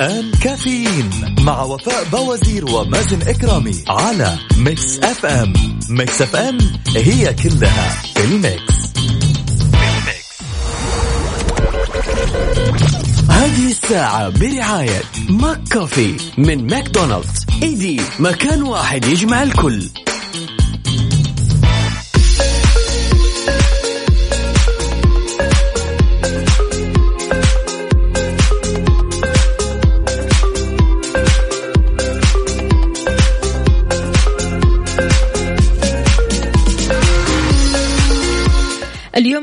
الآن كافيين مع وفاء بوازير ومازن إكرامي على Mix FM. Mix FM هي كلها في ال mix. هذه الساعة برعاية McCafé من ماكدونالدز. إيدي مكان واحد يجمع الكل.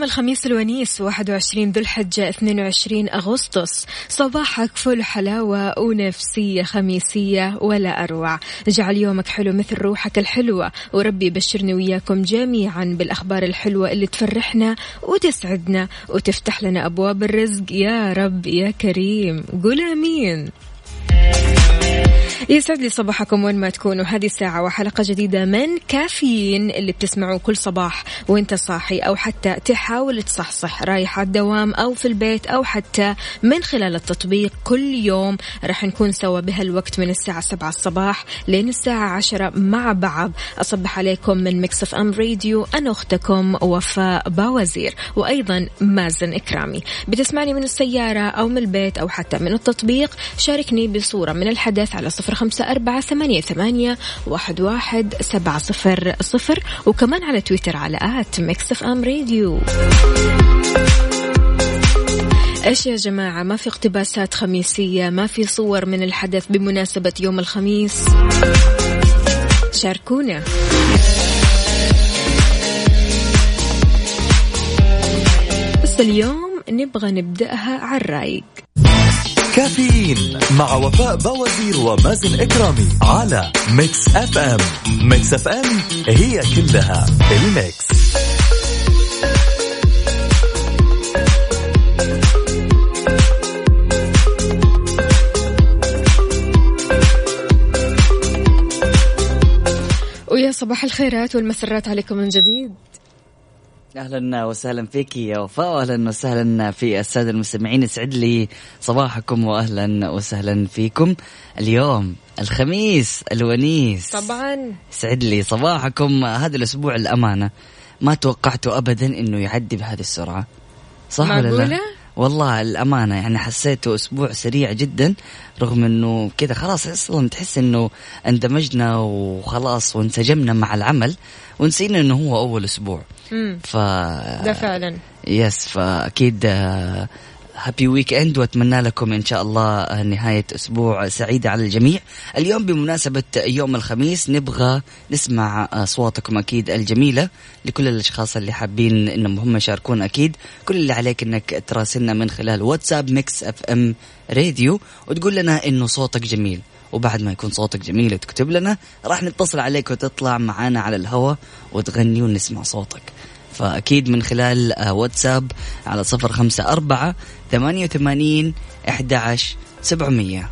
الخميس الونيس 21 ذو الحجة 22 أغسطس. صباحك فل حلاوة ونفسية خميسية ولا أروع. اجعل يومك حلو مثل روحك الحلوة. وربي يبشرني وياكم جميعا بالأخبار الحلوة اللي تفرحنا وتسعدنا وتفتح لنا أبواب الرزق. يا رب يا كريم. قول أمين. يسعد لي صباحكم وين ما تكونوا. هذه الساعة وحلقة جديدة من كافيين اللي بتسمعوه كل صباح وانت صاحي أو حتى تحاول تصحصح رايح على الدوام أو في البيت أو حتى من خلال التطبيق كل يوم. راح نكون سوا بهالوقت من الساعة سبعة الصباح لين الساعة عشرة مع بعض. أصبح عليكم من Mix FM Radio أنا أختكم وفاء باوزير وأيضا مازن إكرامي. بتسمعني من السيارة أو من البيت أو حتى من التطبيق شاركني بصورة من الحدث على صفر خمسة أربعة ثمانية, ثمانية واحد, واحد سبعة صفر صفر وكمان على تويتر على at Mix FM Radio. إيش يا جماعة؟ ما في اقتباسات خميسية ما في صور من الحدث بمناسبة يوم الخميس. شاركونا. بس اليوم نبغى نبدأها على الرايق كافيين مع وفاء بوازير ومازن إكرامي على Mix FM. Mix FM هي كلها ال mix. ويا صباح الخيرات والمسرات عليكم من جديد. أهلا وسهلا فيك يا وفاء واهلا وسهلا في السادة المستمعين. يسعد لي صباحكم واهلا وسهلا فيكم. اليوم الخميس الونيس. طبعا. يسعد لي صباحكم. هذا الأسبوع الأمانة ما توقعته ابدا إنه يعدي بهذه السرعة. صح ولا لا؟ والله الأمانة يعني حسيته أسبوع سريع جدا رغم أنه كذا خلاص أصلا تحس أنه اندمجنا وخلاص وانسجمنا مع العمل ونسينا أنه هو أول أسبوع. ف ده فعلا yes فأكيد happy weekend وأتمنى لكم إن شاء الله نهاية أسبوع سعيده على الجميع. اليوم بمناسبة يوم الخميس نبغى نسمع اصواتكم أكيد الجميلة لكل الأشخاص اللي حابين إنهم هم يشاركون أكيد، كل اللي عليك إنك تراسلنا من خلال واتساب Mix FM Radio وتقول لنا إنه صوتك جميل. وبعد ما يكون صوتك جميل وتكتب لنا راح نتصل عليك وتطلع معانا على الهواء وتغني ونسمع صوتك فأكيد من خلال آه، واتساب على صفر خمسة أربعة ثمانية وثمانين أحد سبعمية.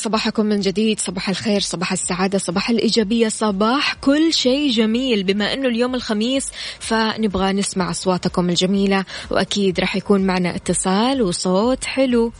صباحكم من جديد. صباح الخير صباح السعادة صباح الإيجابية صباح كل شيء جميل. بما أنه اليوم الخميس فنبغى نسمع أصواتكم الجميلة وأكيد راح يكون معنا اتصال وصوت حلو.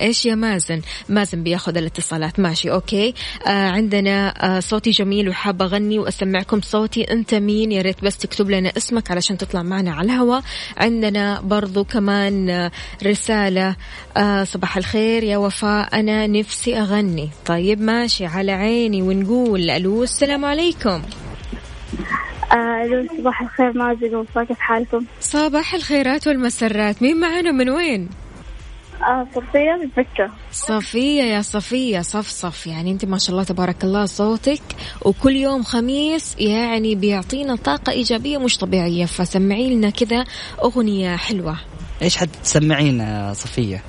إيش يا مازن؟ مازن بياخذ الاتصالات. ماشي أوكي. آه عندنا آه صوتي جميل وحابه أغني وأسمعكم صوتي. أنت مين؟ يا ريت بس تكتب لنا اسمك علشان تطلع معنا على الهواء عندنا برضو كمان آه رسالة آه صباح الخير يا وفاء. أنا نفسي أغني. طيب ماشي على عيني ونقول ألو السلام عليكم. ألو صباح الخير مازن وفاء كيف حالكم؟ صباح الخيرات والمسرات. مين معنا؟ من وين؟ آه صفية من مكة. صفية يا صفية صفصف يعني أنت ما شاء الله تبارك الله صوتك. وكل يوم خميس يعني بيعطينا طاقة إيجابية مش طبيعية. فسمعي لنا كذا أغنية حلوة. إيش حتسمعين يا صفيه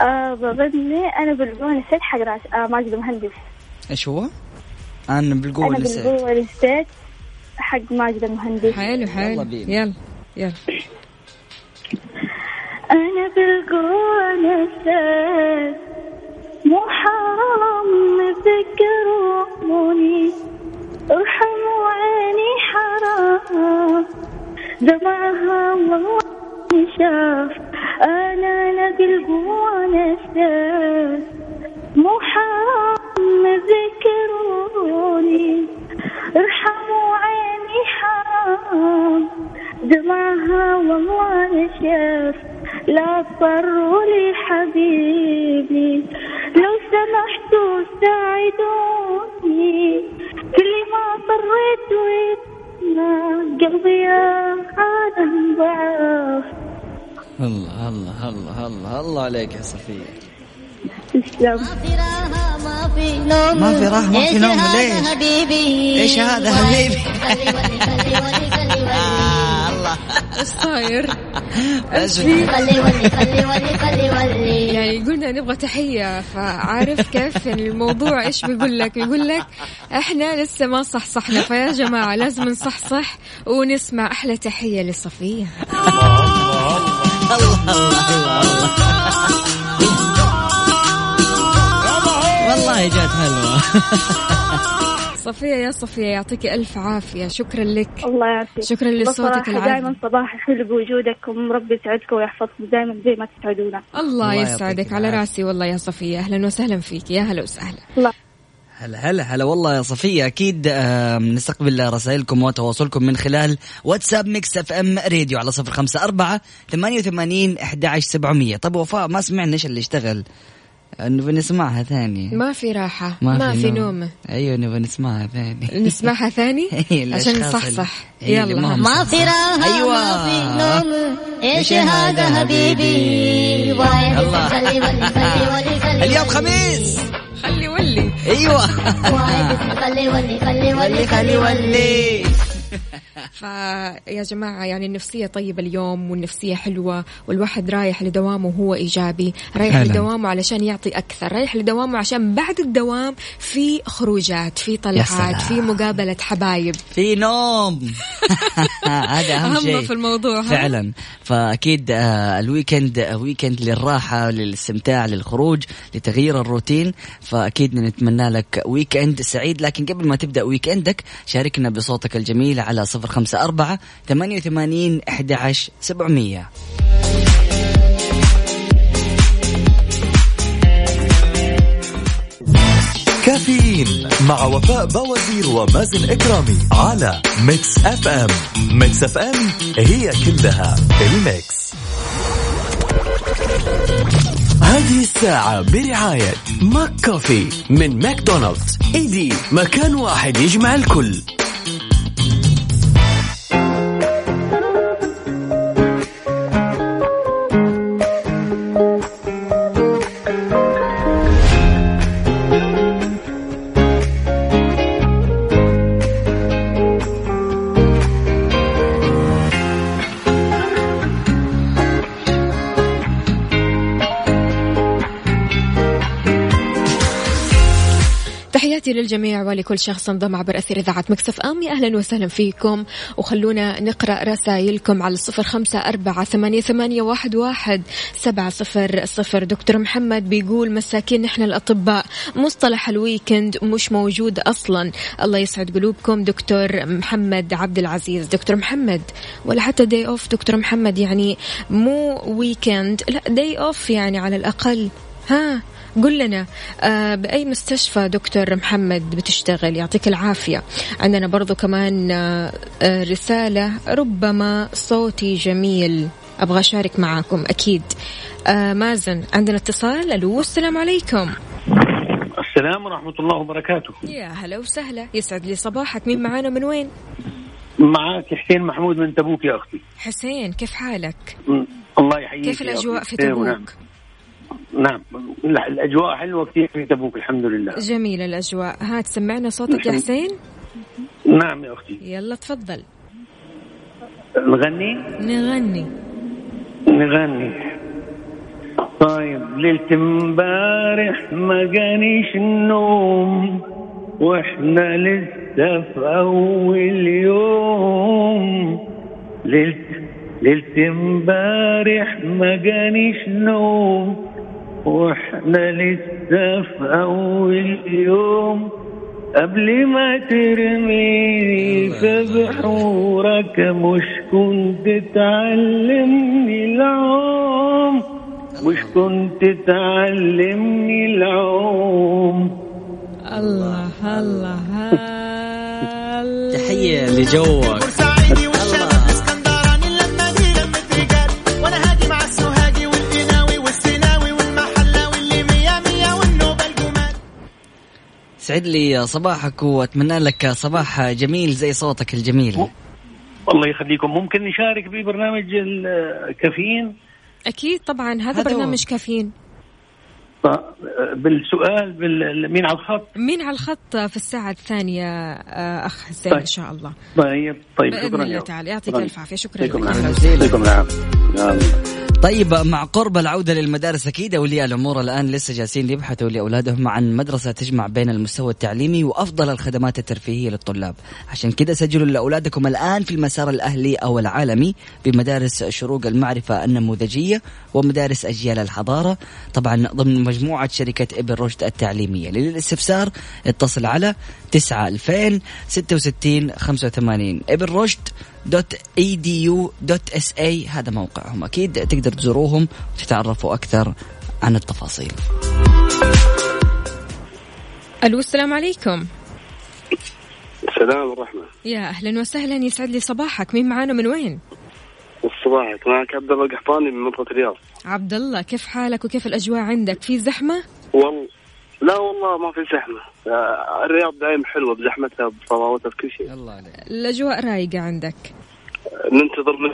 آه بغني أنا بالقوة نسيت حق راس آه ماجد المهندس. إيش هو؟ أنا بالقوه أنا نسيت. بالقوة نسيت حق ماجد المهندس. حلو حلو. يلا بينا. يلا يلا. أنا بالقوة نسيت مو حرام تذكروني ارحموا عيني حرام. دمعها والله شاف. أنا أنا بالقوة نسيت مو حرام تذكروني ارحموا عيني حرام. دمعها والله شاف. لا تضروا لي حبيبي لو سمحتوا ساعدوني. كل ما طريت ويتنا قلبي يا عالم ضعف. الله الله الله الله الله عليك يا صفية. تسلم ما في راحة ما في نوم. ما في راحة، ما في إيش نوم، هذا ليش؟ حبيبي؟ إيش هذا حبيبي؟ خلي ولي خلي ولي خلي ولي آه الله. إيش صاير؟ إيش خلي ولي خلي ولي خلي. ولي يعني قلنا نبغى تحية فعارف كيف الموضوع؟ إيش بيقول لك؟ بيقول لك إحنا لسه ما صحصحنا فيا جماعة لازم نصحصح ونسمع أحلى تحية لصفية. والله جات حلوة. صفية يا صفية يعطيك ألف عافية. شكرا لك. الله يعافيك. شكرا لصوتك دائما العذب صباح حلو بوجودكم. ربي يسعدكم ويحفظكم دائما زي ما تسعدونا. الله الله يسعدك. على. راسي والله يا صفية. أهلا وسهلا فيك. يا هلا وسهلا. الله. هلا هلا هلا. والله يا صفية أكيد نستقبل رسائلكم وتواصلكم من خلال واتساب Mix FM Radio على صفر خمسة أربعة ثمانية وثمانين أحد عشر سبعمية. طب وفاء ما سمعنا إيش اللي اشتغل؟ نبغى نسمعها ثاني. ما في راحة ما, في نوم. أيوة نبغى نسمعها ثاني. نسمعها ثاني؟ الأشخاص عشان نصحصح. اللي يلا. ما في راحة أيوة. ما في نوم. إيش إيش هذا حبيبي؟ وايد الله. خلي ولي خلي ولي خلي اليوم. خميس. خلي ولي. أيوة. وايد خلي ولي خلي ولي ولي خلي ولي. فيا جماعة يعني النفسية طيبة اليوم والنفسية حلوة والواحد رايح لدوامه وهو إيجابي رايح فعلاً. لدوامه علشان يعطي أكثر رايح لدوامه عشان بعد الدوام في خروجات في طلعات. في مقابلة حبايب في نوم هذا أهم أهم شيء في الموضوع؟ فعلا فأكيد آه، ال weekend weekend للراحة للاستمتاع للخروج لتغيير الروتين فأكيد نتمنى لك weekend سعيد لكن قبل ما تبدأ ويكندك شاركنا بصوتك الجميل على صفر خمسة أربعة ثمانية وثمانين إحدى عشر سبعمئه كافيين مع وفاء بوازير ومازن إكرامي على Mix FM. Mix FM هي كلها ال mix. هذه الساعة برعاية ماك كوفي من ماكدونالدز. إيدي مكان واحد يجمع الكل. للجميع ولكل شخص انضم عبر أثير إذاعة Mix FM. أهلا وسهلا فيكم. وخلونا نقرأ رسائلكم على الصفر خمسة أربعة ثمانية, ثمانية واحد, واحد سبعة صفر صفر. دكتور محمد بيقول مساكين نحن الأطباء. مصطلح ال weekend مش موجود أصلا. الله يسعد قلوبكم. دكتور محمد عبد العزيز. دكتور محمد ولا حتى day off دكتور محمد يعني مو weekend لا day off يعني على الأقل. ها قل لنا آه بأي مستشفى دكتور محمد بتشتغل؟ يعطيك العافية. عندنا برضو كمان آه آه رسالة ربما صوتي جميل. أبغى أشارك معاكم أكيد. مازن عندنا اتصال. ألو السلام عليكم. السلام ورحمة الله وبركاته. يا هلا وسهلا. يسعد لي صباحك. مين معانا؟ من وين؟ معك حسين محمود من تبوك يا أختي. حسين كيف حالك؟ الله يحييك كيف الأجواء. في ونعم. نعم. لا، الأجواء حلوة كثير في تبوك الحمد لله. جميلة الأجواء. هات سمعنا صوتك يا حسين نعم يا أختي. يلا تفضل. نغني؟ نغني. نغني. طيب ليلة امبارح ما جانيش النوم وإحنا لسه في أول يوم. ليلة ليلة امبارح ما جانيش نوم وإحنا لسه في اول يوم قبل ما ترميني في بحورك مش كنت تعلمني العوم مش كنت تعلمني العوم. الله الله الله. تحية لجوك. سعد لي صباحك وأتمنى لك صباح جميل زي صوتك الجميل. الله يخليكم. ممكن نشارك ببرنامج الكافيين أكيد طبعا هذا هذا هو. برنامج كافيين. بالسؤال بال... مين على الخط؟ مين على الخط في الساعة الثانية آه، أخ حسين طيب. إن شاء الله. طيب طيب بإذن شكرا الله يا تعالى. يعطيك. ألف عافية. شكرا لك يعطيكم العافية نعم. طيب مع قرب العودة للمدارس أكيد أولياء الأمور الآن لسه جالسين يبحثوا لأولادهم عن مدرسة تجمع بين المستوى التعليمي وأفضل الخدمات الترفيهية للطلاب. عشان كده سجلوا لأولادكم الآن في المسار الأهلي أو العالمي بمدارس شروق المعرفة النموذجية ومدارس أجيال الحضارة. طبعا ضمن مجموعة شركة ابن رشد التعليمية. للاستفسار اتصل على 9 2000 66 85 ابن رشد dot edu dot sa هذا موقعهم. أكيد تقدر تزوروهم وتتعرفوا أكثر عن التفاصيل. ألو السلام عليكم. السلام ورحمة يا أهلا وسهلا. يسعد لي صباحك. مين معانا من وين؟ صباحك معك عبد الله القحطاني من منطقة الرياض عبد الله كيف حالك وكيف الأجواء عندك؟ في زحمة؟ والله لا والله ما في زحمة. آه، الرياض دائما حلوة بزحمتها بطراوتها بكل شيء. الله عليك. الأجواء رايقة عندك. ننتظر من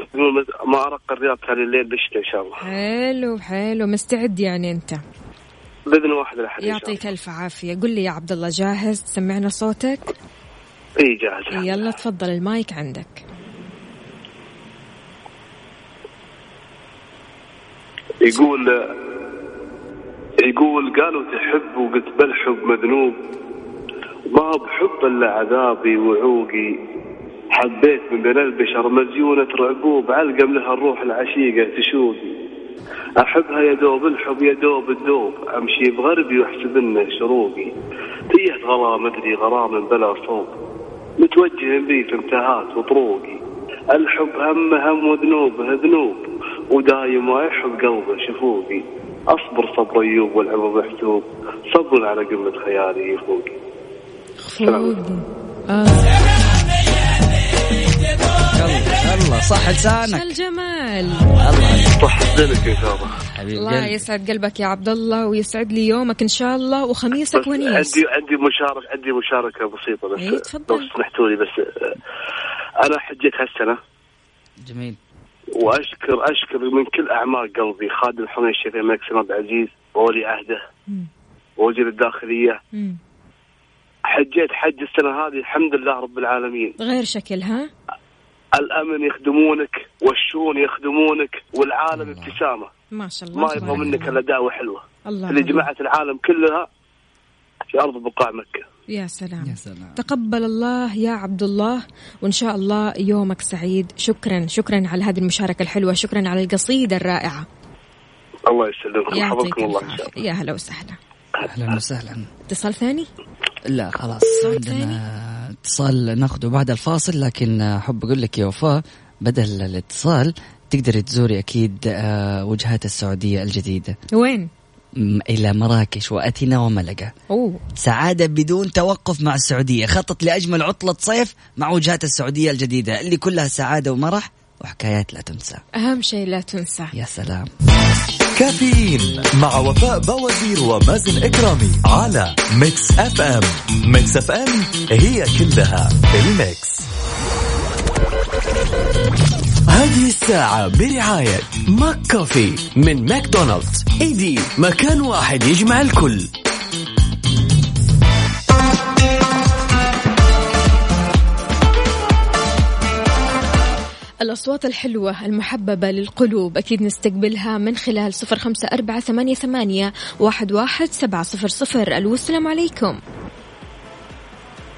ما أرق الرياض ثاني الليل بالشتاء إن شاء الله. حلو حلو. مستعد يعني أنت. بإذن واحد شاء يعطيك الله ألف عافية. قل لي يا عبد الله جاهز؟ تسمعنا صوتك؟ إي جاهز. يلا تفضل المايك عندك. يقول يقول قالوا تحب وقلت بالحب مذنوب. ما بحب إلا عذابي وعوقي. حبيت من بين البشر مزيونة رعبوب علقم لها الروح العشيقة تشوقي أحبها يا دوب الحب يا دوب الدوب أمشي بغربي وأحسب إنه شروقي. تيه غلا مدري غرام بلا صوب متوجه بي في انتهات وطروقي. الحب هم هم وذنوبه ذنوب ودايم ما يحب قلبه شفوقي. أصبر صبر أيوب والعمر محسوب صبر على قمة خيالي يفوقي. فوقي آه. الله صح لسانك الجمال صح زينك ان شاء الله حبيب الله. يسعد قلبك يا عبد الله ويسعد لي يومك إن شاء الله وخميسك ونيس عندي عندي مشاركة عندي مشاركة بسيطة بس إيه، تفضل. لو سمحتوا لي بس آه، أنا حجيت هالسنة جميل وأشكر أشكر من كل أعماق قلبي خادم الحرمين الشريفين الملك سلمان عبد العزيز وولي عهده. ووزير الداخلية مم. حجيت حج السنة هذه الحمد لله رب العالمين. غير شكل ها؟ الأمن يخدمونك والشؤون يخدمونك والعالم ابتسامة. ما شاء الله ما يبغى منك الله. إلا دعوة حلوة. الله اللي. جمعت العالم كلها في أرض بقاع مكة. يا سلام. يا سلام. تقبل الله يا عبد الله وإن شاء الله يومك سعيد. شكرا شكرا على هذه المشاركة الحلوة شكرا على القصيدة الرائعة. الله يسلمكم يعطيك الله. يا هلا وسهلا. أهلا وسهلا. اتصال ثاني؟ لا خلاص عندنا اتصال ناخذه بعد الفاصل لكن أحب أقول لك يا وفاء بدل الاتصال تقدري تزوري أكيد آه، وجهات السعودية الجديدة. وين؟ إلى مراكش وأتينا وملقا. أوه. سعادة بدون توقف مع السعودية خطط لأجمل عطلة صيف مع وجهات السعودية الجديدة اللي كلها سعادة ومرح وحكايات لا تنسى. أهم شيء لا تنسى. يا سلام. كافيين مع وفاء بوازير ومازن إكرامي على Mix FM. Mix FM هي كلها ال mix. هذه الساعة برعاية ماك كوفي من ماكدونالدز. إيدي مكان واحد يجمع الكل. الأصوات الحلوة المحببة للقلوب. أكيد نستقبلها من خلال صفر خمسة أربعة ثمانية, ثمانية واحد, واحد سبعة صفر صفر. ألو السلام عليكم.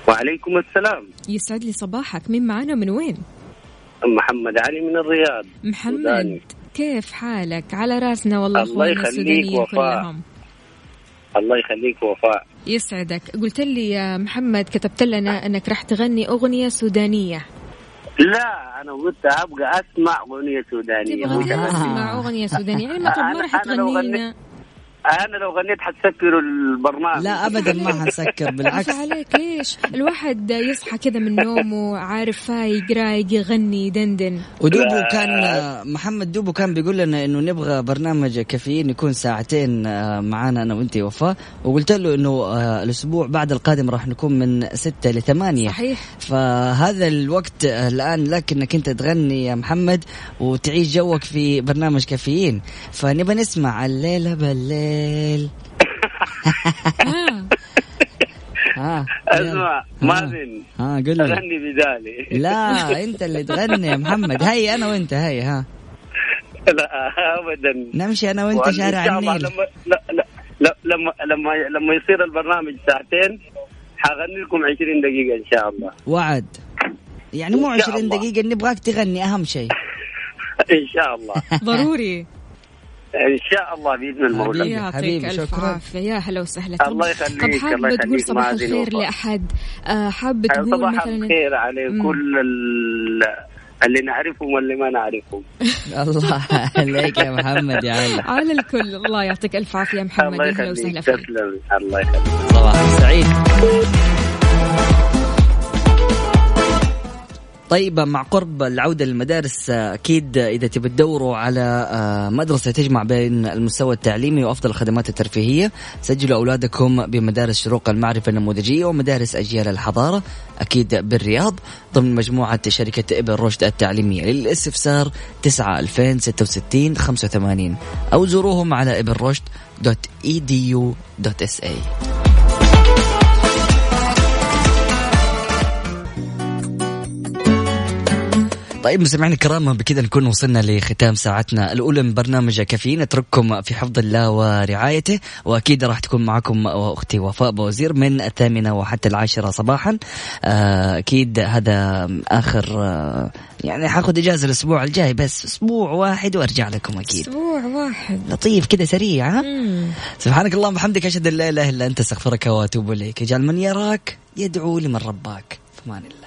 وعليكم السلام. يسعد لي صباحك. مين معانا من وين؟ محمد علي من الرياض. محمد سوداني. كيف حالك؟ على راسنا والله الله يخليك وفاء. كلهم. الله يخليك وفاء. يسعدك. قلت لي يا محمد كتبت لنا أنك راح تغني أغنية سودانية. لا أنا قلت أبغى أسمع أغنية سودانية تبغى. تسمع أغنية سودانية يعني ما طب ما راح تغني لنا أنا لو غنيت حتسكروا البرنامج. لا أبدا ما حنسكر بالعكس. عليك ليش؟ الواحد يصحى كذا من نومه عارف فايق رايق يغني يدندن. ودوبو كان محمد دوبو كان بيقول لنا إنه نبغى برنامج كافيين يكون ساعتين آه، معانا أنا وأنت وفاء وقلت له إنه آه، الأسبوع بعد القادم راح نكون من ستة لثمانية صحيح. فهذا الوقت آه، الآن لك انك أنت تغني يا محمد وتعيش جوك في برنامج كافيين. فنبى نسمع الليلة بالليل. آه. ها اسمع مازن ها قل لي. اغني بدالي لا انت اللي تغني يا محمد. هيا أنا وأنت هيا ها. لا ابدا. نمشي أنا وأنت شارع إن النيل. لما لا لما لما لما يصير البرنامج ساعتين حغني لكم 20 دقيقة إن شاء الله. وعد. يعني مو إن شاء 20 الله. دقيقة نبغاك تغني أهم شيء. إن شاء الله. ضروري. إن شاء الله بإذن المولى حبيبي، يعطيك ألف شكراً. عافية. يا هلا وسهلا. الله يخليك، طب الله حابه تقول صباح الخير. لأحد؟ آه، حابه تقول صباح مثلا الخير على. كل ال- اللي نعرفهم واللي ما نعرفهم. الله عليك يا محمد يا علي. على الكل. الله يعطيك ألف عافية يا محمد. الله يخليك وسهلا فيك. تسلم. الله يخليك. صباحك سعيد طيب مع قرب العودة للمدارس أكيد إذا تبي تدوروا على آه، مدرسة تجمع بين المستوى التعليمي وأفضل الخدمات الترفيهية سجلوا أولادكم بمدارس شروق المعرفة النموذجية ومدارس أجيال الحضارة أكيد بالرياض ضمن مجموعة شركة إبن رشد التعليمية. للاستفسار 9 2066 85 أو زوروهم على ابن رشد dot edu dot sa طيب مستمعينا الكرام بكذا نكون وصلنا لختام ساعتنا الأولى من برنامج كافيين أترككم في حفظ الله ورعايته وأكيد راح تكون معكم أختي وفاء بوزير من الثامنة وحتى العاشرة صباحا. آه، أكيد هذا آخر آه، يعني حاخذ إجازة الأسبوع الجاي بس أسبوع واحد وأرجع لكم أكيد. أسبوع واحد. لطيف كذا سريع ها؟ مم. سبحانك اللهم وبحمدك أشهد أن لا إله إلا أنت أستغفرك وأتوب إليك. اجعل من يراك يدعو لمن رباك. في أمان الله.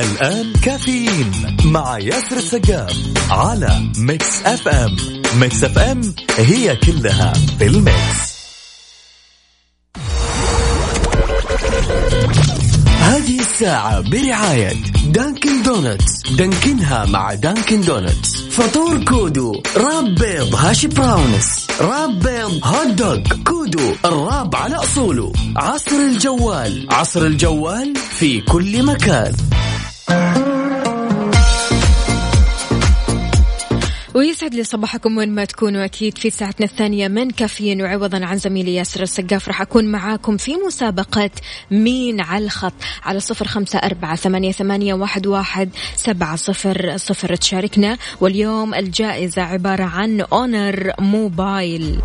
الآن كافيين مع ياسر السقاف على Mix FM Mix FM هي كلها في ال mix. الساعة برعاية Dunkin' Donuts Dunkin ها مع Dunkin' Donuts فطور Kudu wrap بيض hash browns. wrap بيض hot dog. Kudu ال wrap على أصوله. عصر الجوال. عصر الجوال في كل مكان. ويسعد لي صباحكم وين ما تكونوا. أكيد في ساعتنا الثانية من كافيين وعوضا عن زميلي ياسر السقاف. راح أكون معاكم في مسابقة مين على الخط على صفر خمسة أربعة ثمانية, ثمانية واحد, واحد سبعة صفر صفر. تشاركنا. واليوم الجائزة عبارة عن أونر موبايل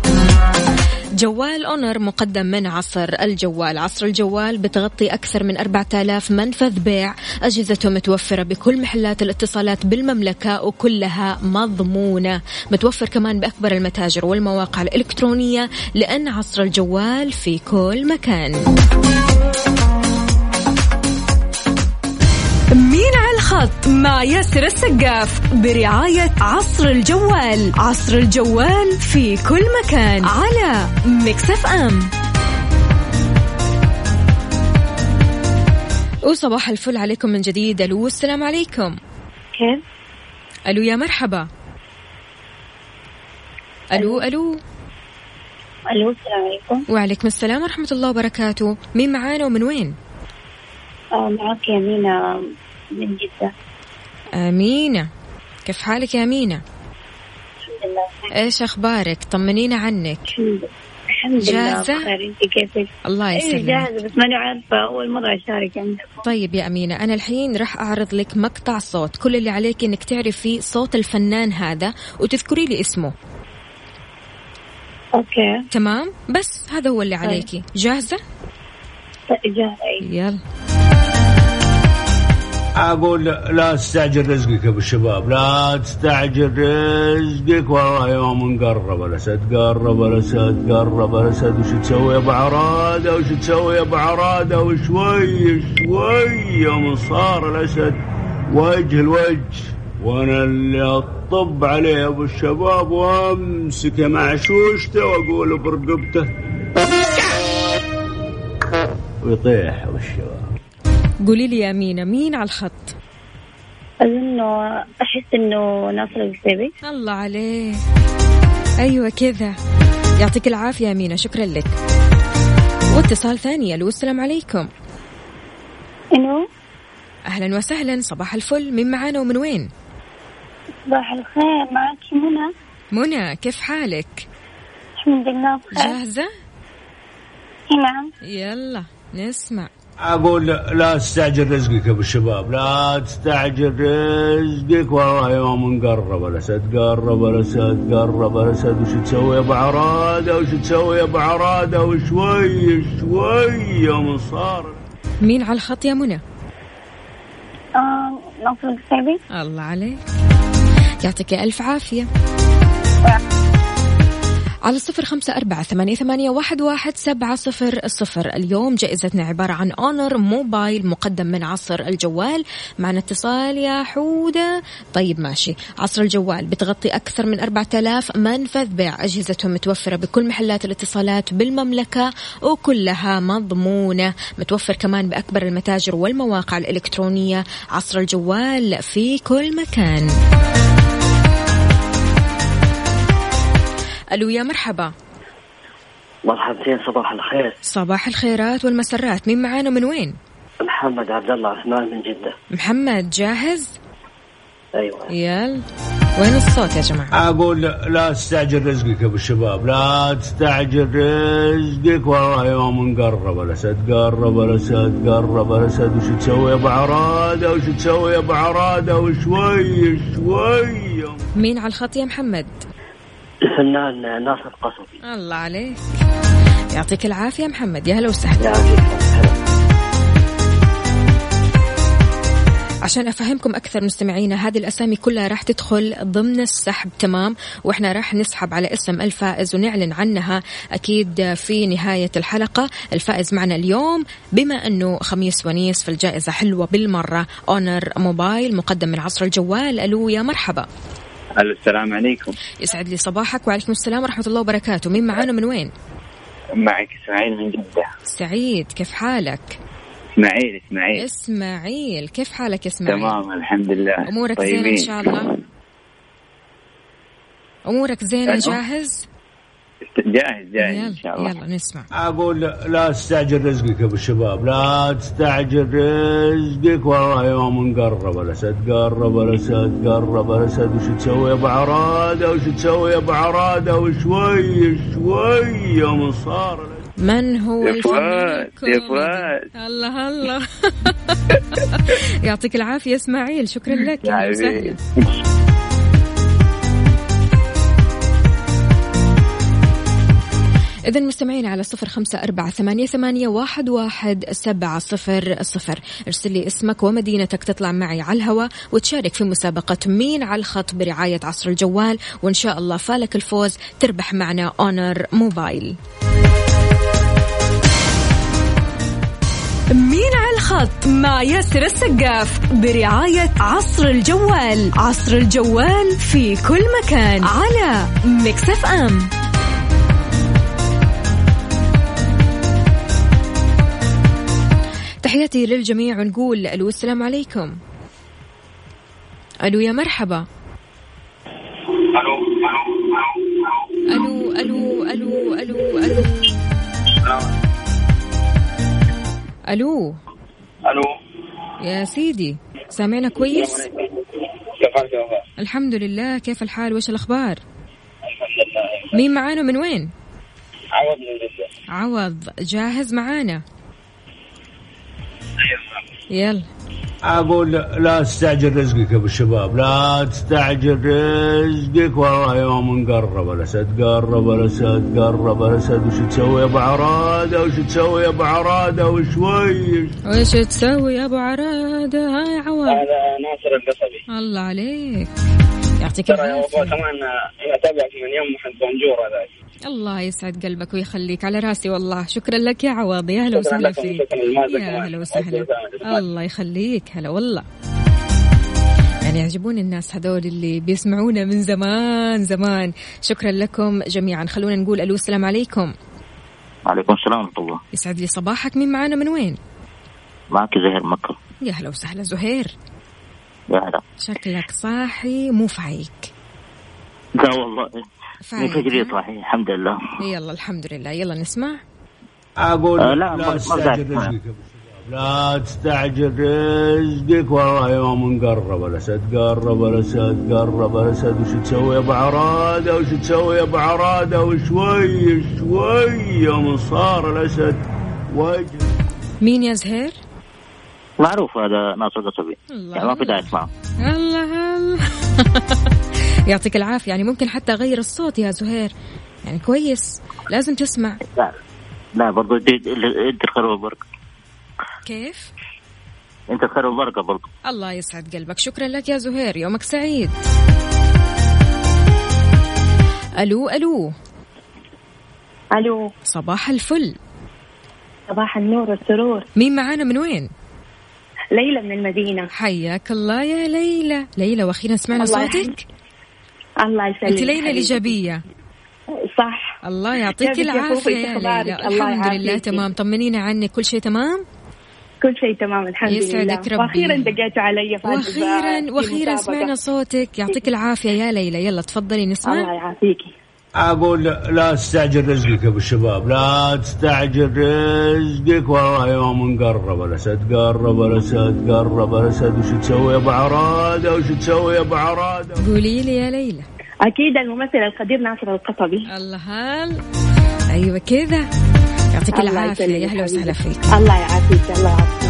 جوال اونر مقدم من عصر الجوال. عصر الجوال بتغطي أكثر من 4000 منفذ بيع. أجهزته متوفرة بكل محلات الاتصالات بالمملكة وكلها مضمونة. متوفر كمان بأكبر المتاجر والمواقع الإلكترونية لأن عصر الجوال في كل مكان. الخط مع ياسر السقاف برعاية عصر الجوال. عصر الجوال في كل مكان على مكسف أم وصباح الفل عليكم من جديد. ألو السلام عليكم. كيف؟ ألو يا مرحبا. ألو ألو. ألو. السلام عليكم. وعليكم السلام ورحمة الله وبركاته. مين معانا ومن وين؟ آه معك يمينة من جدة أمينة. كيف حالك يا أمينة؟ الحمد لله. إيش أخبارك؟ طمنينا عنك. الحمد الحمد لله. جاهزة؟ أنت كيفك؟ الله أيوه يسلمك. جاهزة بس ماني عارفة. أول مرة أشارك عندكم طيب يا أمينة أنا الحين راح أعرض لك مقطع صوت. كل اللي عليك إنك تعرفي صوت الفنان هذا وتذكري لي اسمه. أوكي. تمام؟ بس هذا هو اللي طيب. عليكي. جاهزة؟ طيب، جاهزة. يلا. أقول لا تستعجل رزقك يا أبو الشباب لا تستعجل رزقك والله يوم قرب الأسد قرب الأسد قرب الأسد. وش تسوي يا أبو عراده؟ وش تسوي يا أبو عراده؟ وشوي شوي يوم صار الأسد. وجه الوجه وأنا اللي أطب عليه يا أبو الشباب وامسكه مع شوشته وأقول برقبته. ويطيح أبو الشباب. قولي لي يا أمينة مين على الخط؟ أظنه أحس إنه ناصر القصيبي الله عليك أيوة كذا. يعطيك العافية يا أمينة شكرا لك. واتصال ثاني ألو السلام عليكم. إنه أهلا وسهلا صباح الفل. مين معانا ومن وين؟ صباح الخير معك منى؟ منى كيف حالك؟ الحمد لله بخير. جاهزة؟ نعم. يلا نسمع. أقول لا تستعجل رزقك يا أبو الشباب لا تستعجل رزقك والله يوم قرب الاسد قرب الاسد قرب الاسد وش تسوي يا أبو عراده؟ وش تسوي يا أبو عراده؟ وشوي شوي يوم صار. مين على الخط يا منى؟ آه الله عليك. يعطيك ألف عافية. على صفر خمسة أربعة ثمانية, ثمانية واحد, واحد سبعة صفر الصفر اليوم جائزتنا عبارة عن أونر موبايل مقدم من عصر الجوال. معنا اتصال يا حودة. طيب ماشي. عصر الجوال بتغطي أكثر من أربعة آلاف منفذ. بيع أجهزتهم متوفرة بكل محلات الاتصالات بالمملكة وكلها مضمونة. متوفر كمان بأكبر المتاجر والمواقع الإلكترونية. عصر الجوال في كل مكان. ألو يا مرحبا. مرحبتين صباح الخير. صباح الخيرات والمسرات. مين معانا؟ من وين؟ محمد عبد الله عثمان من جدة. محمد جاهز؟ أيوه. يلا. وين الصوت يا جماعة؟ أقول لا تستعجل رزقك يا أبو الشباب. لا تستعجل رزقك. والله يوم قرب الأسد قرب الأسد قرب الأسد. وش تسوي يا أبو عراده؟ وش تسوي يا أبو عراده؟ وشوي شوي. مين على الخط يا محمد؟ الفنان ناصر قصبي الله عليك. يعطيك العافية محمد. يا هلا وسهلا. عشان أفهمكم أكثر مستمعينا هذه الأسامي كلها راح تدخل ضمن السحب تمام؟ وإحنا راح نسحب على اسم الفائز ونعلن عنها أكيد في نهاية الحلقة. الفائز معنا اليوم بما أنه خميس ونيس فالجائزة حلوة بالمرة. اونر موبايل مقدم من عصر الجوال. ألو يا مرحبا. ألو السلام عليكم. يسعد لي صباحك وعليكم السلام ورحمة الله وبركاته. مين معانا من وين؟ معك إسماعيل من جدة. سعيد كيف حالك؟ إسماعيل إسماعيل. إسماعيل كيف حالك إسماعيل؟ تمام الحمد لله. أمورك زينة إن طيبين. شاء الله؟ أمورك زينة. جاهز؟ جاهز جاهز يلا إن شاء الله. يلا نسمع. أقول لا- لا تستعجل رزقك يا أبو الشباب لا تستعجل رزقك والله يوم نقرب الأسد قرب الأسد قرب الأسد. وش تسوي يا أبو عراده؟ وش تسوي يا أبو عراده؟ وشوي شوي يوم صار من هو يا الفنان فؤاد، يا؟ فؤاد. الله الله. يعطيك العافية إسماعيل شكرا لك يا أهلا وسهلا. إذا مستمعين على صفر خمسة أربعة ثمانية, ثمانية واحد, واحد سبعة صفر صفر. ارسل لي اسمك ومدينتك تطلع معي على الهواء وتشارك في مسابقة مين على الخط برعاية عصر الجوال. وإن شاء الله فالك الفوز تربح معنا أونر موبايل مين على الخط؟ مع ياسر السقاف برعاية عصر الجوال. عصر الجوال في كل مكان على مكسف أم. تحياتي للجميع ونقول ألو السلام عليكم. ألو يا مرحبا. ألو ألو ألو ألو ألو ألو ألو يا سيدي سامعنا كويس؟ الحمد لله. كيف الحال؟ وش الأخبار؟ مين معانا؟ من وين؟ عوض من جدة. عوض. جاهز معانا. يلا. أقول لا- تستعجل رزقك يا أبو الشباب لا تستعجل رزقك والله يوم نقرب الأسد قرب الأسد قرب الأسد. وش تسوي يا أبو عراده؟ وش تسوي يا أبو عراده؟ وشوي وش تسوي يا أبو عرادة؟ هاي عوض. هذا ناصر القصبي. الله عليك. يعطيك ترى يا وفاء العافية كمان أنا اتابعك من يوم محمد بونجور هذاك الله يسعد قلبك ويخليك على راسي والله. شكرا لك يا عوض يا هلا شكراً وسهلا فيك. يا كمان. هلا وسهلا. الله يخليك. هلا والله. يعني يعجبوني الناس هذول اللي بيسمعونا من زمان زمان. شكرا لكم جميعا. خلونا نقول ألو السلام عليكم. وعليكم السلام ورحمة الله. يسعد لي صباحك. مين معانا؟ من وين؟ معك زهير مكة. يا هلا وسهلا. زهير. يا هلا. شكلك صاحي مو فايق. لا والله. من فايق فجري ها؟ صاحي الحمد لله. يلا الحمد لله. يلا نسمع. أقول آه، لا، لا, تستعجل. رزقك لا تستعجل رزقك والله يوم نقرب الأسد قرب الأسد قرب الأسد. وش تسوي يا أبو عراده؟ وش تسوي يا أبو عراده؟ وشوي شوي يوم صار الأسد. وجه مين يا زهير؟ معروف هذا ناصر قصبي. الله يعني ما في داعي اسمعه الله الله. يعطيك العافية. يعني ممكن حتى أغير الصوت يا زهير. يعني كويس. لازم تسمع. لا لا برضو انت انت الخير والبركة. كيف؟ انت الخير والبركة برضو. الله يسعد قلبك. شكرا لك يا زهير. يومك سعيد. ألو ألو. ألو. صباح الفل. صباح النور والسرور. مين معانا من وين؟ ليلى من المدينة. حياك الله يا ليلى. ليلى وأخيرا سمعنا الله صوتك. الله يسلمك أنت ليلى. الإيجابية. صح. الله يعطيك كيفك يا؟ ليلى. الحمد لله. تمام. طمنينا عنك. كل شيء تمام؟ كل شيء تمام الحمد يسعدك لله ربي. وأخيرا دقيتوا علي وأخيرا وأخيرا. سمعنا صوتك. يعطيك العافية يا ليلى. يلا تفضلي نسمع. الله يعافيكي أقول لا, تستعجل رزقك يا أبو الشباب لا تستعجل رزقك والله يوم نقرب الاسد قرب الاسد قرب الاسد وش تسوي يا أبو عراده؟ وش تسوي يا أبو عراده؟ قولي لي يا ليلى. أكيد الممثل القدير ناصر القصبي. الله هال أيوه كذا. يعطيك العافية يا أهلا وسهلا. فيك. الله يعافيك الله يعافيك.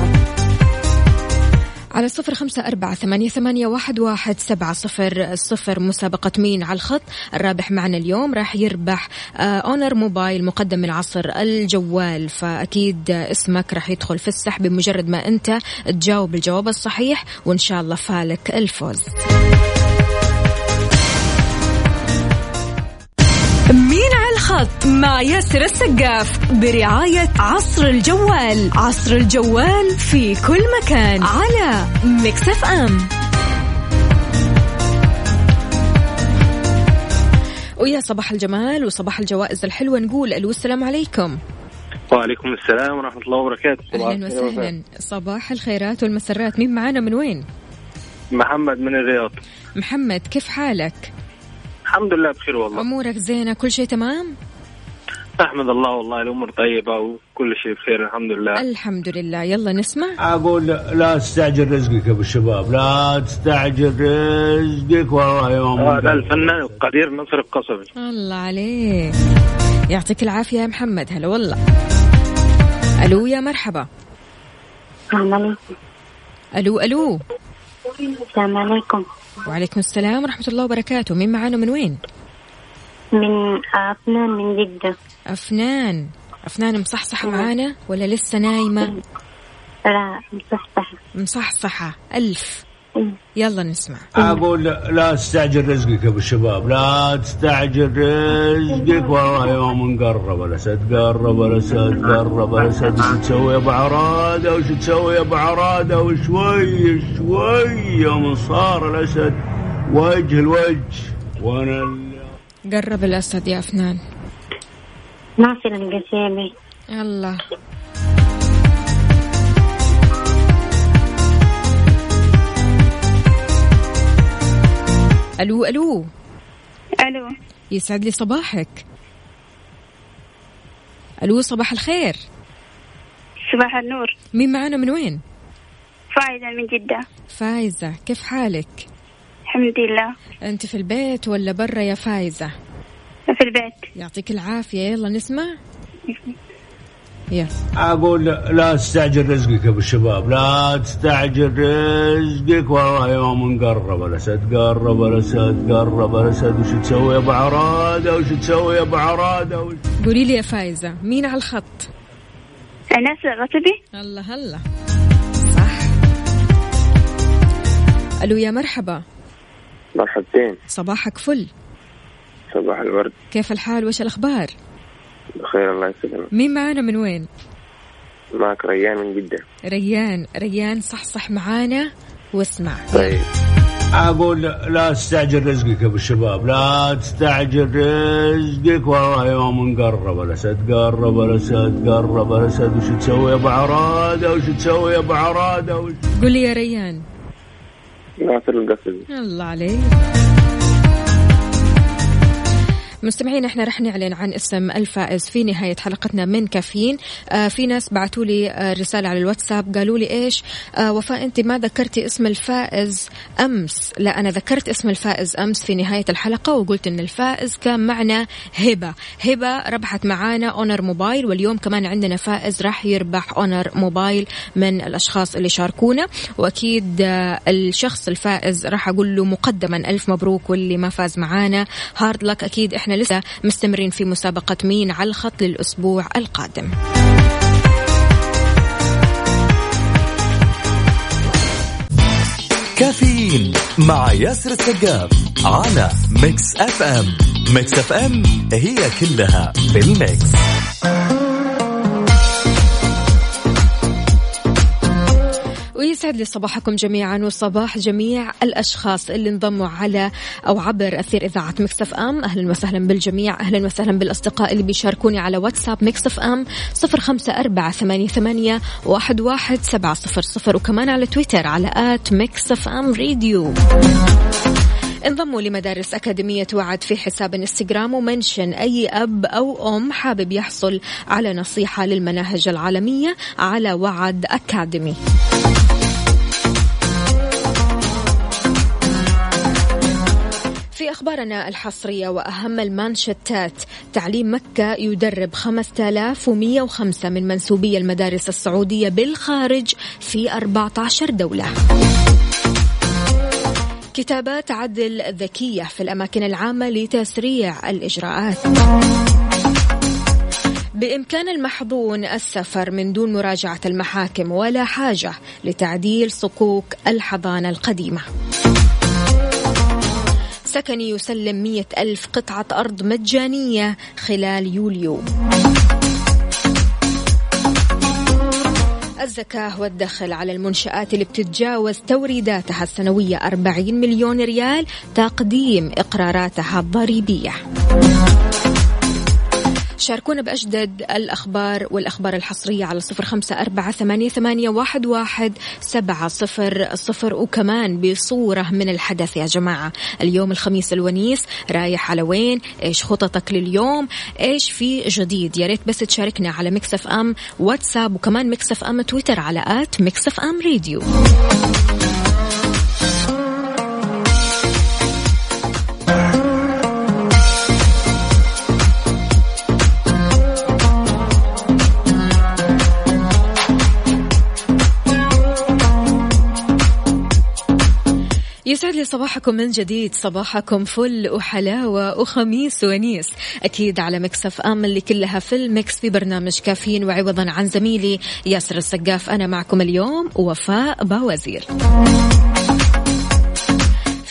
على صفر خمسة أربعة ثمانية, ثمانية واحد, واحد سبعة صفر صفر. مسابقة مين على الخط؟ الرابح معنا اليوم راح يربح آه أونر موبايل مقدم من عصر الجوال. فأكيد آه، اسمك راح يدخل في السحب بمجرد ما أنت تجاوب الجواب الصحيح وإن شاء الله فالك الفوز. مين الخط مع ياسر السقاف برعاية عصر الجوال. عصر الجوال في كل مكان على مكسف أم ويا صباح الجمال وصباح الجوائز الحلوة نقول ألو السلام عليكم. وعليكم السلام ورحمة الله وبركاته. الخير وسهلا. صباح الخيرات والمسرات. مين معانا من وين؟ محمد من الرياض. محمد كيف حالك؟ الحمد لله بخير والله. أمورك زينة كل شيء تمام؟ أحمد الله والله الأمور طيبة وكل شيء بخير الحمد لله. الحمد لله. يلا نسمع. أقول لا تستعجل رزقك يا أبو الشباب لا تستعجل رزقك والله يوم هذا الفنان القدير نصر القصبي. الله عليك. يعطيك العافية يا محمد. هلا والله. ألو يا مرحبا. السلام عليكم. ألو ألو. السلام عليكم. وعليكم السلام ورحمة الله وبركاته. مين معانا من وين؟ من أفنان من جدة. أفنان. أفنان مصحصحة معانا ولا لسه نايمة؟ لا مصحصحة. مصحصحة. ألف. يلا نسمع. أقول لا تستعجل رزقك يا أبو الشباب لا تستعجل رزقك والله يوم قرب الأسد قرب الأسد قرب الأسد. وش تسوي يا أبو عراده؟ وش تسوي يا أبو عراده؟ وشوي شوي يوم صار الأسد وجه الوجه. وأنا قرب الأسد يا أفنان. ناصر القسيمي يلا. ألو ألو. ألو. يسعد لي صباحك. ألو صباح الخير. صباح النور. مين معانا من وين؟ فايدة من جدة. فايزة كيف حالك؟ الحمد لله. أنت في البيت ولا برا يا فايزة؟ في البيت. يعطيك العافية يلا نسمع. يلا أقول لا تستعجل رزقك يا أبو الشباب لا تستعجل رزقك. والله يوم قرب الأسد قرب الأسد قرب الأسد. وش تسوي يا أبو عراده؟ وش تسوي يا أبو عراده؟ وش قولي لي يا فايزة مين على الخط؟ ناصر الغصبي الله هلا. صح. ألو يا مرحبا. مرحبتين. صباحك فل. صباح الورد. كيف الحال؟ وش الأخبار؟ بخير الله يسلمك. مين معانا من وين؟ معك ريان من جدة. ريان ريان صحصح معانا واسمع. طيب. أقول لا تستعجل رزقك يا أبو الشباب لا تستعجل رزقك والله يوم قرب الأسد قرب الأسد قرب الأسد. وش تسوي يا أبو عراده؟ وش تسوي يا أبو عراده؟ وش قولي يا ريان. ناصر القصبي الله عليك. مستمعين إحنا رح نعلن عن اسم الفائز في نهاية حلقتنا من كافيين. آه في ناس بعثوا لي آه رسالة على الواتساب قالوا لي إيش؟ آه وفاء أنت ما ذكرتي اسم الفائز أمس؟ لا أنا ذكرت اسم الفائز أمس في نهاية الحلقة وقلت إن الفائز كان معنا هبة. هبة ربحت معانا Honor mobile واليوم كمان عندنا فائز راح يربح Honor mobile من الأشخاص اللي شاركونا. وأكيد آه الشخص الفائز راح أقول له مقدما ألف مبروك واللي ما فاز معانا. hard luck أكيد إحنا لسه مستمرين في مسابقة مين على الخط للأسبوع القادم. كافيين مع ياسر السقاف على Mix FM Mix FM هي كلها في ال mix. ويسعد لي صباحكم جميعا وصباح جميع الأشخاص اللي انضموا على أو عبر أثير إذاعة Mix FM. أهلا وسهلا بالجميع أهلا وسهلا بالأصدقاء اللي بيشاركوني على واتساب Mix FM صفر خمسة أربعة ثمانية, ثمانية واحد, واحد سبعة صفر صفر وكمان على تويتر على at Mix FM Radio. انضموا لمدارس أكاديمية وعد في حساب إنستغرام و mention أي أب أو أم حابب يحصل على نصيحة للمناهج العالمية على وعد أكاديمي. في أخبارنا الحصرية وأهم المانشتات. تعليم مكة يدرب 5105 من منسوبي المدارس السعودية بالخارج في 14 دولة. كتابات عدل ذكية في الأماكن العامة لتسريع الإجراءات. بإمكان المحظون السفر من دون مراجعة المحاكم ولا حاجة لتعديل صكوك الحضانة القديمة. سكني يسلم مية ألف قطعة أرض مجانية خلال يوليو. الزكاة والدخل على المنشآت اللي بتتجاوز توريداتها السنوية 40 مليون ريال تقديم إقراراتها الضريبية. تشاركونا بأجدد الأخبار والأخبار الحصرية على صفر خمسة أربعة ثمانية, ثمانية واحد, واحد سبعة صفر صفر. وكمان بصورة من الحدث يا جماعة اليوم الخميس الونيس رايح على وين؟ إيش خططك لليوم؟ إيش في جديد؟ يا ريت بس تشاركنا على Mix FM واتساب وكمان Mix FM تويتر على at Mix FM Radio. يسعد لي صباحكم من جديد. صباحكم فل وحلاوة وخميس ونيس. أكيد على Mix FM اللي كلها في ال mix في برنامج كافيين. وعوضا عن زميلي ياسر السقاف. أنا معكم اليوم وفاء باوزير.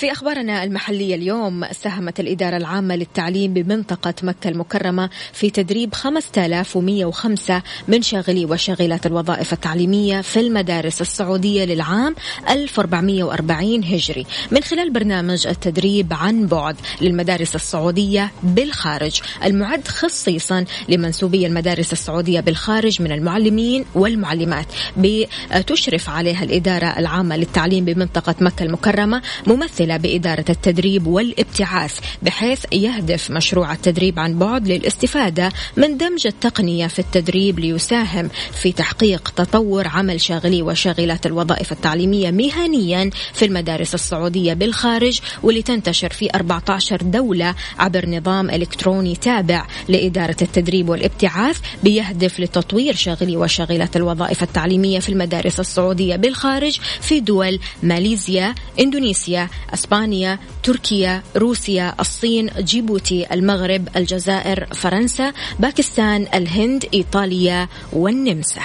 في أخبارنا المحلية اليوم ساهمت الإدارة العامة للتعليم بمنطقة مكة المكرمة في تدريب 5105 من شاغلي وشاغلات الوظائف التعليمية في المدارس السعودية للعام 1440 هجري. من خلال برنامج التدريب عن بعد للمدارس السعودية بالخارج. المعد خصيصا لمنسوبي المدارس السعودية بالخارج من المعلمين والمعلمات. بتشرف عليها الإدارة العامة للتعليم بمنطقة مكة المكرمة ممثلة بإدارة التدريب والابتعاث بحيث يهدف مشروع التدريب عن بعد للاستفادة من دمج التقنية في التدريب ليساهم في تحقيق تطور عمل شاغلي وشاغلات الوظائف التعليمية مهنيا في المدارس السعودية بالخارج واللي تنتشر في 14 دولة عبر نظام إلكتروني تابع لإدارة التدريب والابتعاث بيهدف لتطوير شاغلي وشاغلات الوظائف التعليمية في المدارس السعودية بالخارج في دول ماليزيا إندونيسيا إسبانيا، تركيا، روسيا، الصين، جيبوتي، المغرب، الجزائر، فرنسا، باكستان، الهند، إيطاليا والنمسا.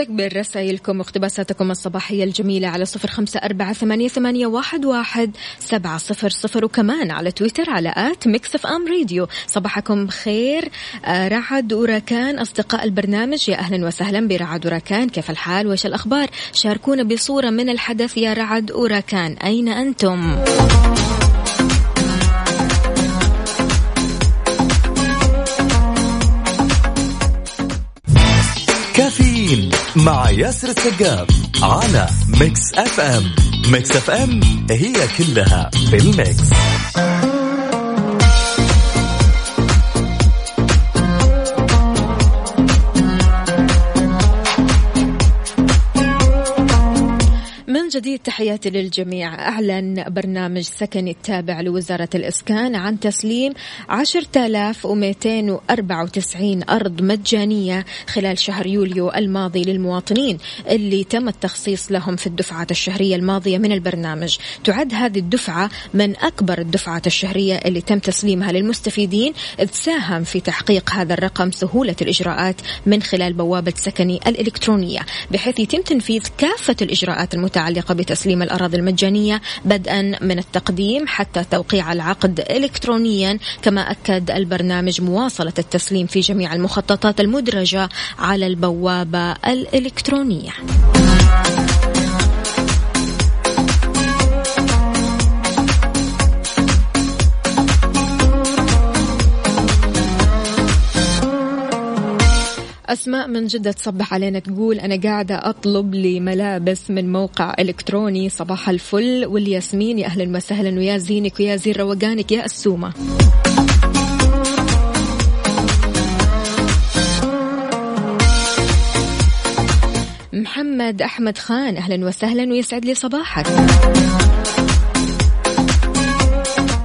نستقبل رسائلكم واقتباساتكم الصباحية الجميلة على صفر خمسة أربعة ثمانية, واحد, سبعة صفر صفر وكمان على تويتر على at Mix FM Radio. صباحكم خير آه، رعد وراكان أصدقاء البرنامج يا أهلا وسهلا برعد وراكان. كيف الحال؟ وإيش الأخبار؟ شاركونا بصورة من الحدث يا رعد وراكان. أين أنتم؟ مع ياسر السقاف على Mix FM. Mix FM هي كلها في ال mix. جديد تحياتي للجميع. أعلن برنامج سكني التابع لوزارة الإسكان عن تسليم 10294 أرض مجانية خلال شهر يوليو الماضي للمواطنين اللي تم التخصيص لهم في الدفعات الشهرية الماضية من البرنامج. تعد هذه الدفعة من أكبر الدفعات الشهرية اللي تم تسليمها للمستفيدين إذ ساهم في تحقيق هذا الرقم سهولة الإجراءات من خلال بوابة سكني الإلكترونية بحيث يتم تنفيذ كافة الإجراءات المتعلقة المتعلقة بتسليم الأراضي المجانية بدءا من التقديم حتى توقيع العقد إلكترونيا كما أكد البرنامج مواصلة التسليم في جميع المخططات المدرجة على البوابة الإلكترونية. أسماء من جدة تصبح علينا تقول أنا قاعدة أطلب لي ملابس من موقع إلكتروني. صباح الفل. والياسمين يا أهلا وسهلا. ويا زينك ويا زين روقانك يا السومة. محمد أحمد خان أهلا وسهلا. ويسعد لي صباحك.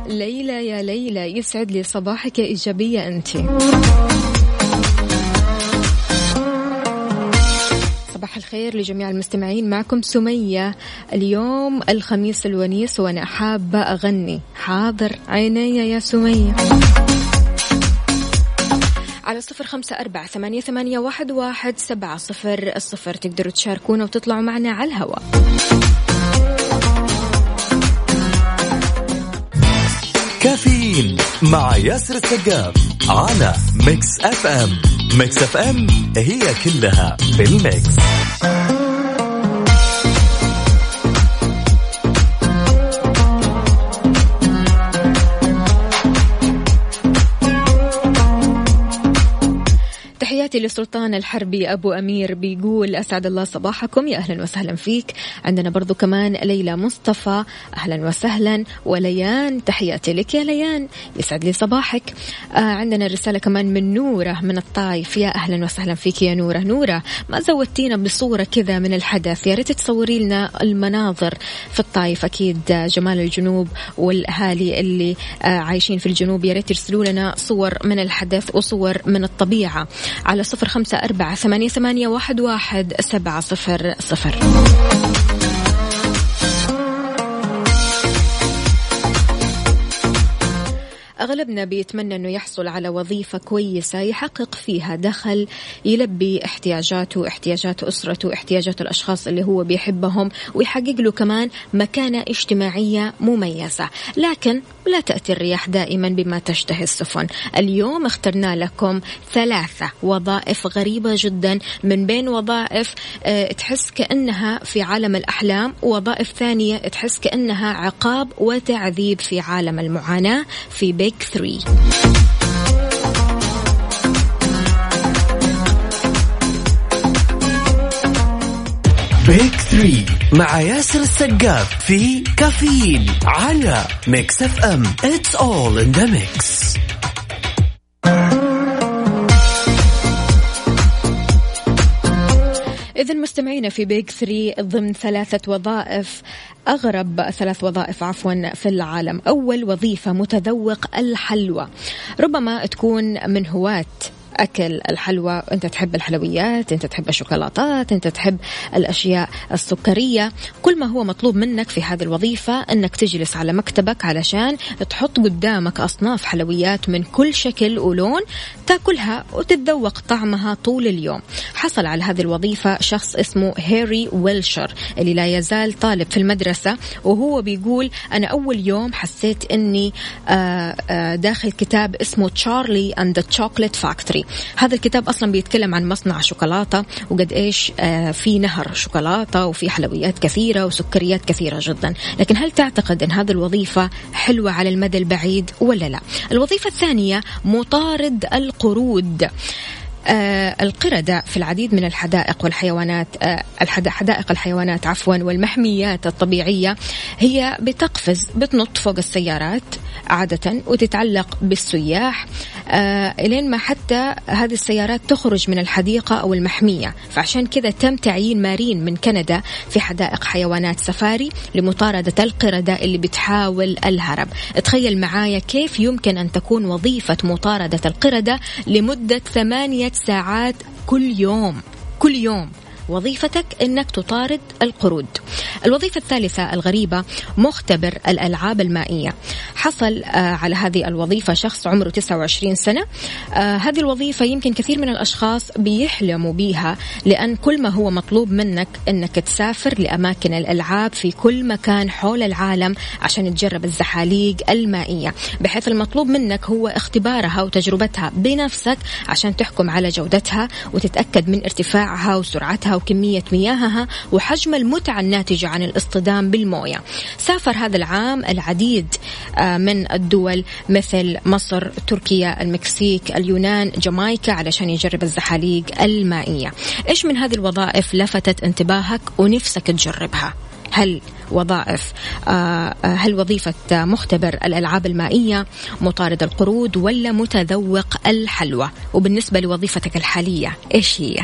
ليلى يا ليلى يسعد لي صباحك يا إيجابية أنت. صباح الخير لجميع المستمعين. معكم سمية. اليوم الخميس الونيس وأنا حابة أغني. حاضر عيني يا سمية. على صفر خمسة أربعة ثمانية, ثمانية واحد, واحد سبعة صفر الصفر تقدروا تشاركونا وتطلعوا معنا على الهواء. كافيين مع ياسر السقاف على Mix FM. Mix FM هي كلها في ال mix. تحياتي لسلطان الحربي أبو أمير بيقول أسعد الله صباحكم يا أهلا وسهلا فيك. عندنا برضو كمان ليلى مصطفى أهلا وسهلا. وليان تحياتي لك يا ليان يسعد لي صباحك. آه عندنا رسالة كمان من نورة من الطايف. يا أهلا وسهلا فيك يا نورة. نورة ما زودتينا بصورة كذا من الحدث؟ يا ريت تصوري لنا المناظر في الطايف. أكيد جمال الجنوب والأهالي اللي آه عايشين في الجنوب يا ريت يرسلوا لنا صور من الحدث وصور من الطبيعة. على صفر خمسة أربعة ثمانية, واحد سبعة صفر صفر. أغلبنا بيتمنى أنه يحصل على وظيفة كويسة يحقق فيها دخل يلبي احتياجاته احتياجات أسرته احتياجات الأشخاص اللي هو بيحبهم ويحقق له كمان مكانة اجتماعية مميزة. لكن لا تأتي الرياح دائما بما تشتهي السفن. اليوم اخترنا لكم ثلاثة وظائف غريبة جدا من بين وظائف آه تحس كأنها في عالم الأحلام ووظائف ثانية تحس كأنها عقاب وتعذيب في عالم المعاناة. في بيت بيج 3 Big 3 مع ياسر السقاف في كافيين على Mix FM. It's all in the mix مستمعينا في Big 3 ضمن ثلاثة وظائف أغرب ثلاث وظائف عفوا في العالم. أول وظيفة متذوق الحلوى. ربما تكون من هواة. أكل الحلوى. أنت تحب الحلويات أنت تحب الشوكولاتات أنت تحب الأشياء السكرية. كل ما هو مطلوب منك في هذه الوظيفة أنك تجلس على مكتبك علشان تحط قدامك أصناف حلويات من كل شكل ولون تاكلها وتتذوق طعمها طول اليوم. حصل على هذه الوظيفة شخص اسمه هيري ويلشر اللي لا يزال طالب في المدرسة وهو بيقول أنا أول يوم حسيت أني آه، آه، داخل كتاب اسمه Charlie and the Factory هذا الكتاب أصلا بيتكلم عن مصنع شوكولاتة وقد إيش آه، في نهر شوكولاتة وفي حلويات كثيرة وسكريات كثيرة جدا. لكن هل تعتقد إن هذه الوظيفة حلوة على المدى البعيد ولا لا؟ الوظيفة الثانية مطارد القرود. القردة في العديد من الحدائق والحيوانات آه حدائق الحيوانات عفوا والمحميات الطبيعية هي بتقفز بتنط فوق السيارات عادة وتتعلق بالسياح آه لين ما حتى هذه السيارات تخرج من الحديقة أو المحمية. فعشان كذا تم تعيين مارين من كندا في حدائق حيوانات سفاري لمطاردة القردة اللي بتحاول الهرب. تخيل معايا كيف يمكن أن تكون وظيفة مطاردة القردة لمدة ثمانية ساعات كل يوم. كل يوم. وظيفتك إنك تطارد القرود. الوظيفة الثالثة الغريبة مختبر الألعاب المائية. حصل آه على هذه الوظيفة شخص عمره 29 سنة. آه هذه الوظيفة يمكن كثير من الأشخاص بيحلموا بيها لأن كل ما هو مطلوب منك إنك تسافر لأماكن الألعاب في كل مكان حول العالم عشان تجرب الزحاليق المائية، بحيث المطلوب منك هو اختبارها وتجربتها بنفسك عشان تحكم على جودتها وتتأكد من ارتفاعها وسرعتها وكمية مياهها وحجم المتعة الناتجة عن الاصطدام بالموية. سافر هذا العام العديد آه، من الدول مثل مصر تركيا المكسيك اليونان جامايكا علشان يجرب الزحاليق المائية. إيش من هذه الوظائف لفتت انتباهك ونفسك تجربها؟ هل وظائف آه، هل وظيفة مختبر الألعاب المائية مطارد القرود ولا متذوق الحلوى؟ وبالنسبة لوظيفتك الحالية إيش هي؟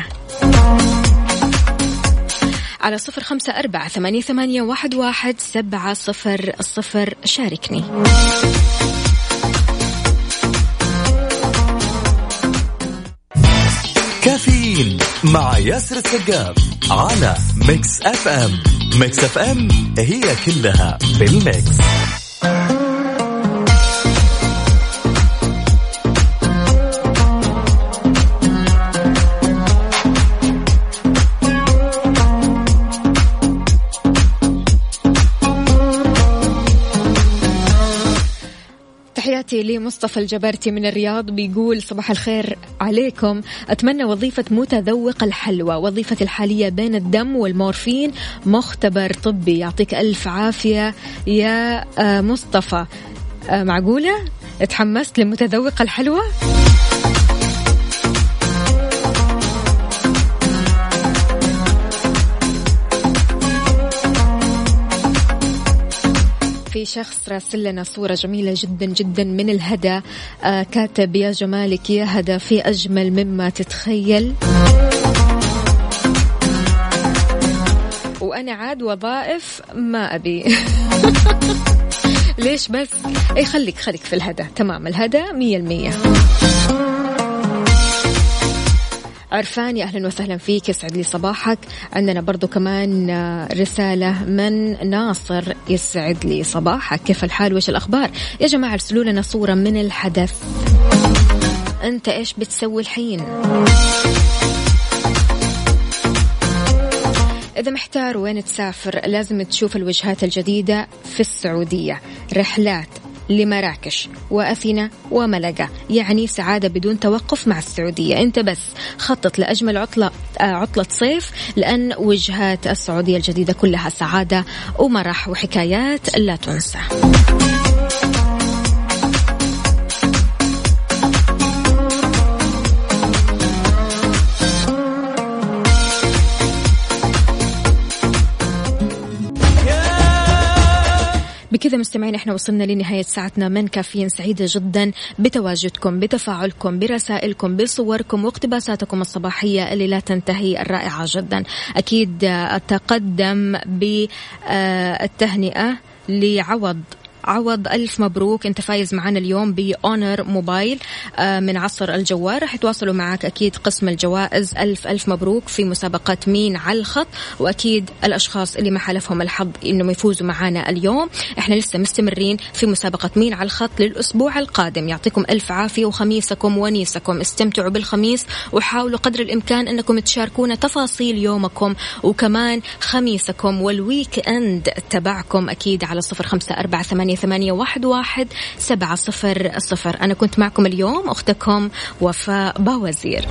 على صفر خمسة أربعة ثمانية, واحد, واحد سبعة صفر صفر. شاركني. كافيين مع ياسر السقاف على Mix FM. Mix FM هي كلها بالميكس تحياتي لمصطفى الجبرتي من الرياض بيقول صباح الخير عليكم. أتمنى وظيفة متذوق الحلوى وظيفتي الحالية بين الدم والمورفين مختبر طبي. يعطيك ألف عافية يا آه، مصطفى. آه، معقولة؟ تحمست لمتذوق الحلوى؟ في شخص راسل لنا صورة جميلة جدا جدا من الهدى. آه كاتب يا جمالك يا هدى في أجمل مما تتخيل. وأنا عاد وظائف ما أبي. ليش بس؟ اي خليك خليك في الهدى. تمام الهدى مية المية. عرفان يا أهلا وسهلا فيك يسعد لي صباحك. عندنا برضو كمان آه، رسالة من ناصر يسعد لي صباحك. كيف الحال؟ وش الأخبار؟ يا جماعة ارسلوا لنا صورة من الحدث. أنت إيش بتسوي الحين؟ إذا محتار وين تسافر لازم تشوف الوجهات الجديدة في السعودية. رحلات. لمراكش وأثينا وملقا يعني سعادة بدون توقف مع السعودية. أنت بس خطط لأجمل عطلة آه، عطلة صيف لأن وجهات السعودية الجديدة كلها سعادة ومرح وحكايات لا تنسى. بكذا مستمعين إحنا وصلنا لنهاية ساعتنا. من كافيين سعيدة جدا بتواجدكم بتفاعلكم برسائلكم بصوركم واقتباساتكم الصباحية اللي لا تنتهي الرائعة جدا. أكيد أتقدم بالتهنئة لعوض عوض ألف مبروك. أنت فايز معنا اليوم بأونر موبايل آه، من عصر الجوال. راح يتواصلوا معك أكيد قسم الجوائز. ألف ألف مبروك في مسابقة مين على الخط. وأكيد الأشخاص اللي ما حلفهم الحظ إنهم يفوزوا معنا اليوم. إحنا لسه مستمرين في مسابقة مين على الخط للأسبوع القادم. يعطيكم ألف عافية وخميسكم ونيسكم. استمتعوا بالخميس وحاولوا قدر الإمكان أنكم تشاركونا تفاصيل يومكم وكمان خميسكم والويك أند تبعكم أكيد على صفر خمسة أربعة ثمانية ثمانية واحد واحد سبعة صفر صفر. أنا كنت معكم اليوم أختكم وفاء باوزير.